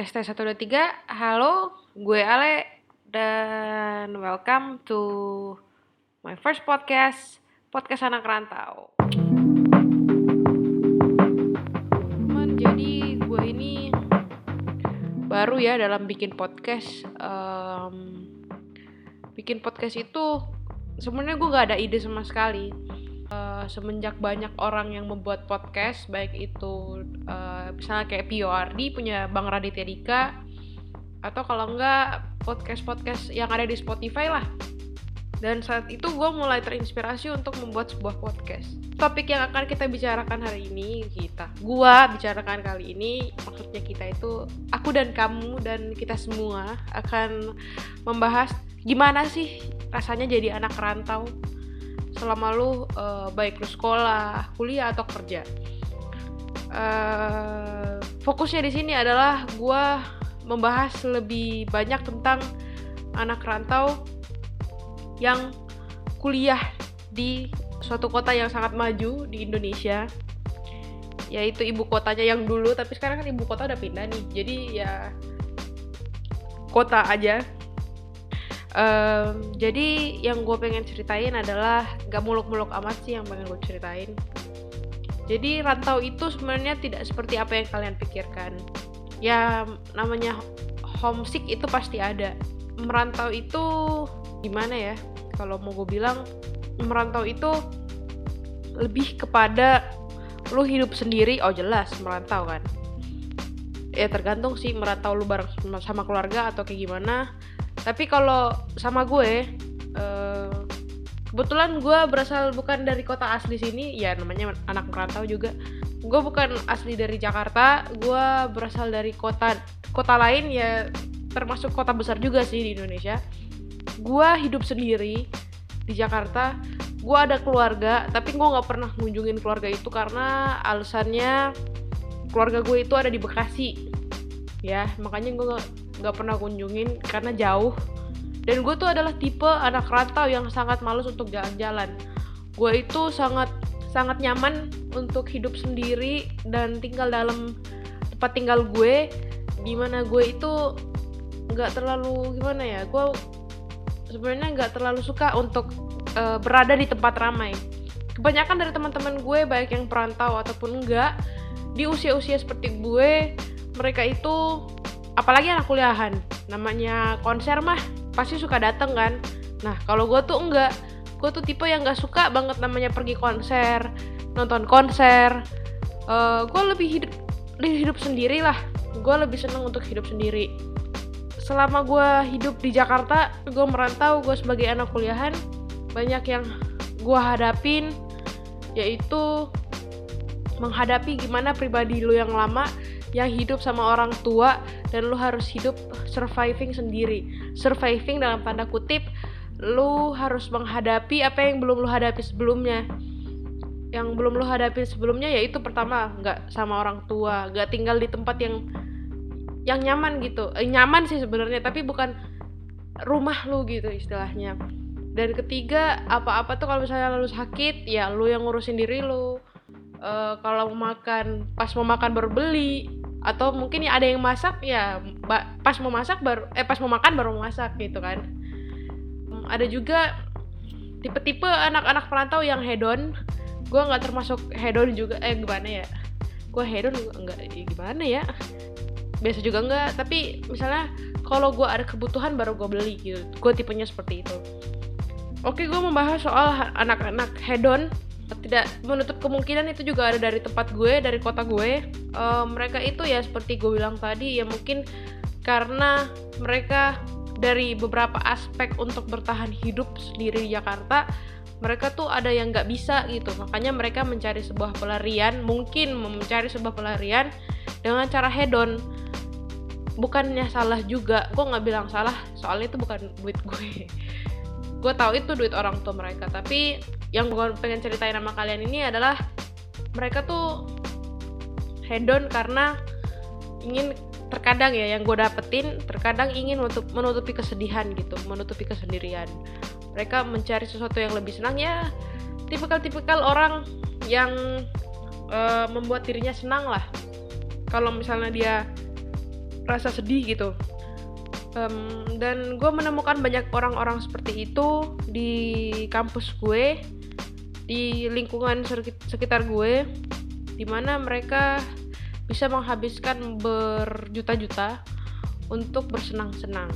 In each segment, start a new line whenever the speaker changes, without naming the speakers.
Tes tes 1 2 3. Halo, gue Ale dan welcome to my first podcast, podcast anak rantau. Teman, jadi gue ini baru ya dalam bikin podcast. Em, bikin podcast itu sebenarnya gue gak ada ide sama sekali. Eh, semenjak banyak orang yang membuat podcast, baik itu eh, misalnya kayak PORD punya Bang Raditya Dika, atau kalau enggak podcast-podcast yang ada di Spotify lah. Dan saat itu gue mulai terinspirasi untuk membuat sebuah podcast. Topik yang akan kita bicarakan hari ini, kita, gua bicarakan kali ini, maksudnya kita itu, aku dan kamu dan kita semua akan membahas gimana sih rasanya jadi anak rantau selama lu eh, baik lu sekolah, kuliah atau kerja. Eh, fokusnya di sini adalah gua membahas lebih banyak tentang anak rantau yang kuliah di suatu kota yang sangat maju di Indonesia. Yaitu ibu kotanya yang dulu tapi sekarang kan ibu kota udah pindah nih. Jadi ya kota aja Em, jadi yang gue pengen ceritain adalah gak muluk-muluk amat sih yang pengen gue ceritain. Jadi rantau itu sebenarnya tidak seperti apa yang kalian pikirkan. Ya namanya homesick itu pasti ada. Merantau itu gimana ya? Kalau mau gue bilang merantau itu lebih kepada lu hidup sendiri. Oh jelas merantau kan? Ya tergantung sih merantau lu bareng sama keluarga atau kayak gimana tapi kalau sama gue eh, kebetulan gue berasal bukan dari kota asli sini ya namanya anak merantau juga. Gue bukan asli dari Jakarta gue berasal dari kota kota lain ya termasuk kota besar juga sih di Indonesia. Gue hidup sendiri di Jakarta gue ada keluarga tapi gue nggak pernah ngunjungin keluarga itu karena alasannya keluarga gue itu ada di Bekasi. Ya makanya gue nggak pernah kunjungin karena jauh. Dan gue tuh adalah tipe anak rantau yang sangat males untuk jalan-jalan. Gue itu sangat sangat nyaman untuk hidup sendiri dan tinggal dalam tempat tinggal gue di mana gue itu nggak terlalu gimana ya gue sebenarnya nggak terlalu suka untuk eh, berada di tempat ramai. Kebanyakan dari teman-teman gue baik yang perantau ataupun enggak di usia-usia seperti gue mereka itu apalagi anak kuliahan. Namanya konser mah pasti suka dateng kan. Nah kalau gue tuh enggak. Gue tuh tipe yang nggak suka banget namanya pergi konser nonton konser. Eh gue lebih hidup lebih hidup sendiri lah. Gue lebih seneng untuk hidup sendiri. Selama gue hidup di Jakarta gue merantau gue sebagai anak kuliahan banyak yang gue hadapin yaitu menghadapi gimana pribadi lu yang lama yang hidup sama orang tua dan lu harus hidup surviving sendiri. Surviving dalam tanda kutip lu harus menghadapi apa yang belum lu hadapi sebelumnya. Yang belum lu hadapi sebelumnya yaitu pertama nggak sama orang tua nggak tinggal di tempat yang yang nyaman gitu. Eh, nyaman sih sebenarnya tapi bukan rumah lu gitu istilahnya. Dan ketiga apa-apa tuh kalau misalnya lu sakit ya lu yang ngurusin diri lu. Eh, kalau makan pas mau makan baru beli atau mungkin ya ada yang masak ya pas mau masak baru eh pas mau makan baru masak gitu kan. Hmm, ada juga tipe-tipe anak-anak perantau yang hedon. Gue nggak termasuk hedon juga eh gimana ya? Gue hedon juga enggak ya gimana ya? Biasa juga enggak tapi misalnya kalau gue ada kebutuhan baru gue beli gitu. Gue tipenya seperti itu. Oke gue membahas soal anak-anak hedon tidak menutup kemungkinan itu juga ada dari tempat gue dari kota gue. Eh, mereka itu ya seperti gue bilang tadi ya mungkin karena mereka dari beberapa aspek untuk bertahan hidup sendiri di Jakarta mereka tuh ada yang nggak bisa gitu. Makanya mereka mencari sebuah pelarian mungkin mencari sebuah pelarian dengan cara hedon. Bukannya salah juga gue nggak bilang salah soalnya itu bukan duit gue gue tahu itu duit orang tua mereka. Tapi yang gue pengen ceritain sama kalian ini adalah mereka tuh hedon karena ingin terkadang ya yang gue dapetin terkadang ingin untuk menutupi kesedihan gitu menutupi kesendirian. Mereka mencari sesuatu yang lebih senang. Ya tipikal-tipikal orang yang eh, membuat dirinya senang lah. Kalau misalnya dia rasa sedih gitu um, dan gue menemukan banyak orang-orang seperti itu di kampus gue di lingkungan sekitar gue di mana mereka bisa menghabiskan berjuta-juta untuk bersenang-senang.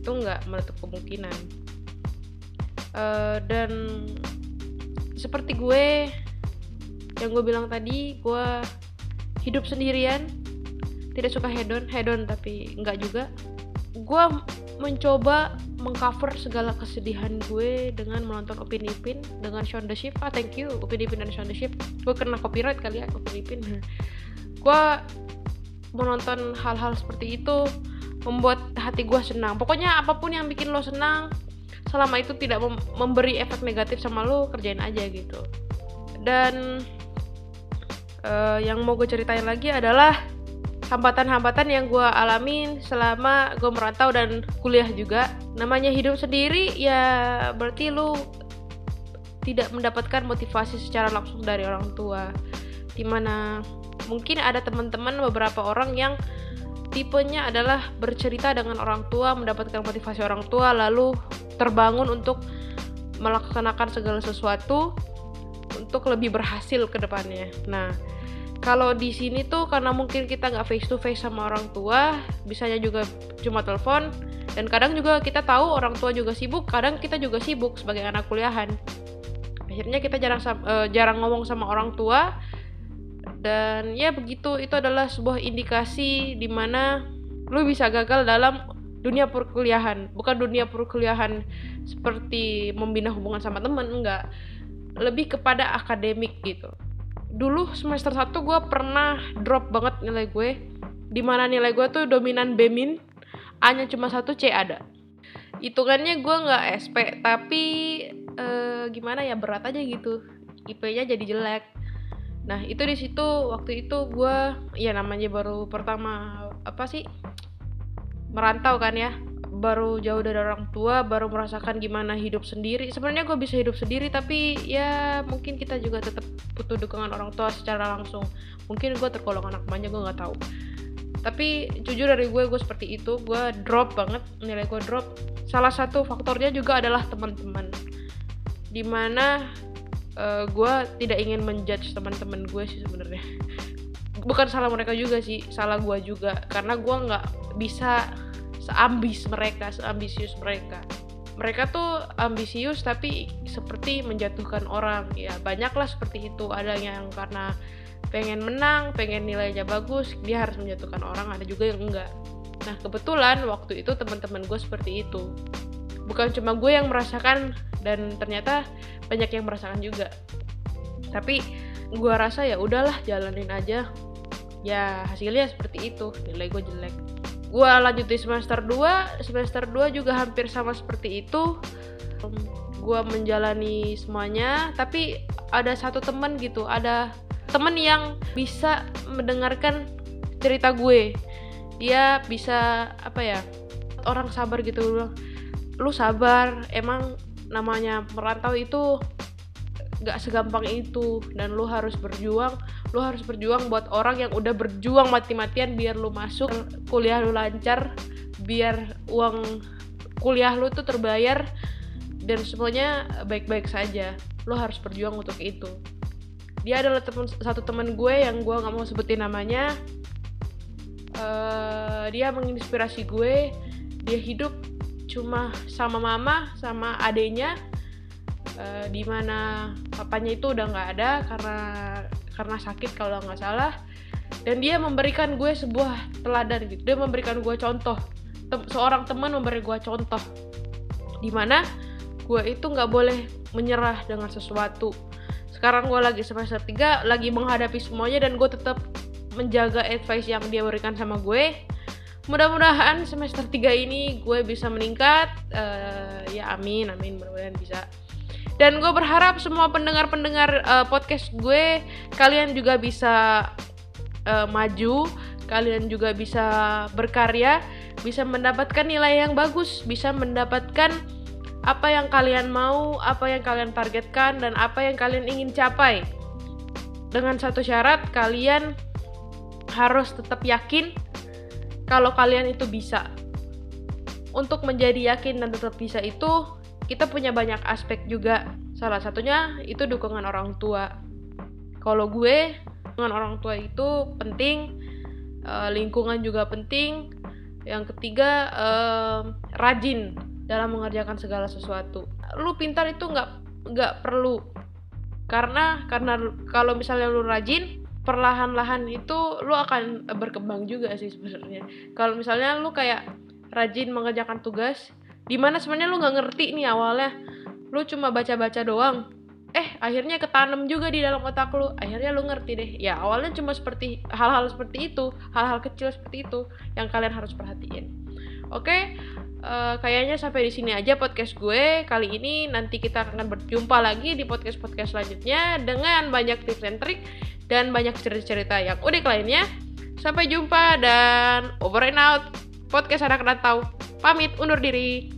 Itu nggak menutup kemungkinan. Uh, dan seperti gue yang gue bilang tadi gue hidup sendirian tidak suka hedon hedon tapi nggak juga gue mencoba mengcover segala kesedihan gue dengan menonton Upin Ipin dengan Shaun the Sheep ah thank you. Upin Ipin dan Shaun the Sheep gue kena copyright kali ya Upin Ipin. Gue menonton hal-hal seperti itu membuat hati gue senang. Pokoknya apa pun yang bikin lo senang selama itu tidak mem memberi efek negatif sama lo kerjain aja gitu. Dan uh, yang mau gue ceritain lagi adalah hambatan-hambatan yang gue alamin selama gue merantau dan kuliah juga namanya hidup sendiri ya berarti lu tidak mendapatkan motivasi secara langsung dari orang tua di mana mungkin ada teman-teman beberapa orang yang tipenya adalah bercerita dengan orang tua, mendapatkan motivasi orang tua, lalu terbangun untuk melaksanakan segala sesuatu untuk lebih berhasil ke depannya. Nah, kalau di sini tuh karena mungkin kita nggak face to face sama orang tua, bisanya juga cuma telepon, dan kadang juga kita tahu orang tua juga sibuk, kadang kita juga sibuk sebagai anak kuliahan. Akhirnya kita jarang uh, jarang ngomong sama orang tua, dan ya begitu itu adalah sebuah indikasi di mana lu bisa gagal dalam dunia perkuliahan. Bukan dunia perkuliahan seperti membina hubungan sama temen enggak. Lebih kepada akademik gitu dulu semester 1 gue pernah drop banget nilai gue di mana nilai gue tuh dominan B min A nya cuma satu C ada. Hitungannya gue nggak SP tapi eh, gimana ya berat aja gitu. IP nya jadi jelek. Nah itu di situ waktu itu gue ya namanya baru pertama apa sih merantau kan ya baru jauh dari orang tua baru merasakan gimana hidup sendiri. Sebenarnya gue bisa hidup sendiri tapi ya mungkin kita juga tetap butuh dukungan orang tua secara langsung. Mungkin gue tergolong anak manja gue nggak tahu. Tapi jujur dari gue gue seperti itu. Gue drop banget nilai gue drop. Salah satu faktornya juga adalah teman-teman. Di mana uh, eh, gue tidak ingin menjudge teman-teman gue sih sebenarnya. Bukan salah mereka juga sih salah gue juga. Karena gue nggak bisa seambis mereka seambisius mereka. Mereka tuh ambisius tapi seperti menjatuhkan orang ya. Banyaklah seperti itu ada yang karena pengen menang pengen nilainya bagus dia harus menjatuhkan orang ada juga yang enggak. Nah kebetulan waktu itu teman-teman gue seperti itu. Bukan cuma gue yang merasakan dan ternyata banyak yang merasakan juga. Tapi gue rasa ya udahlah jalanin aja. Ya hasilnya seperti itu. Nilai gue jelek gue lanjut di semester 2 semester 2 juga hampir sama seperti itu. Gue menjalani semuanya tapi ada satu temen gitu ada temen yang bisa mendengarkan cerita gue. Dia bisa apa ya orang sabar gitu lu sabar emang namanya merantau itu gak segampang itu. Dan lu harus berjuang lu harus berjuang buat orang yang udah berjuang mati-matian biar lu masuk kuliah lu lancar biar uang kuliah lu tuh terbayar dan semuanya baik-baik saja. Lu harus berjuang untuk itu. Dia adalah temen, satu teman gue yang gue nggak mau sebutin namanya. Uh, dia menginspirasi gue. Dia hidup cuma sama mama sama adenya uh, di mana papanya itu udah nggak ada karena karena sakit kalau nggak salah. Dan dia memberikan gue sebuah teladan gitu. Dia memberikan gue contoh. Tem seorang teman memberi gue contoh. Di mana gue itu nggak boleh menyerah dengan sesuatu. Sekarang gue lagi semester 3 lagi menghadapi semuanya dan gue tetap menjaga advice yang dia berikan sama gue. Mudah-mudahan semester 3 ini gue bisa meningkat. Uh, ya amin amin mudah-mudahan bisa dan gue berharap semua pendengar-pendengar uh, podcast gue kalian juga bisa uh, maju kalian juga bisa berkarya bisa mendapatkan nilai yang bagus bisa mendapatkan apa yang kalian mau apa yang kalian targetkan dan apa yang kalian ingin capai. Dengan satu syarat kalian harus tetap yakin kalau kalian itu bisa. Untuk menjadi yakin dan tetap bisa itu kita punya banyak aspek juga. Salah satunya itu dukungan orang tua. Kalau gue dukungan orang tua itu penting uh, lingkungan juga penting. Yang ketiga uh, rajin dalam mengerjakan segala sesuatu. Lu pintar itu nggak nggak perlu. Karena karena kalau misalnya lu rajin perlahan-lahan itu lu akan berkembang juga sih sebenarnya. Kalau misalnya lu kayak rajin mengerjakan tugas di mana sebenarnya lu nggak ngerti nih awalnya. Lu cuma baca-baca doang. Eh akhirnya ketanam juga di dalam otak lu. Akhirnya lu ngerti deh. Ya awalnya cuma seperti hal-hal seperti itu. Hal-hal kecil seperti itu yang kalian harus perhatiin. Oke? Uh, kayaknya sampai di sini aja podcast gue. Kali ini nanti kita akan berjumpa lagi di podcast podcast selanjutnya dengan banyak tips dan trik dan banyak cerita-cerita yang unik lainnya. Sampai jumpa dan over and out. Podcast anak rantau pamit undur diri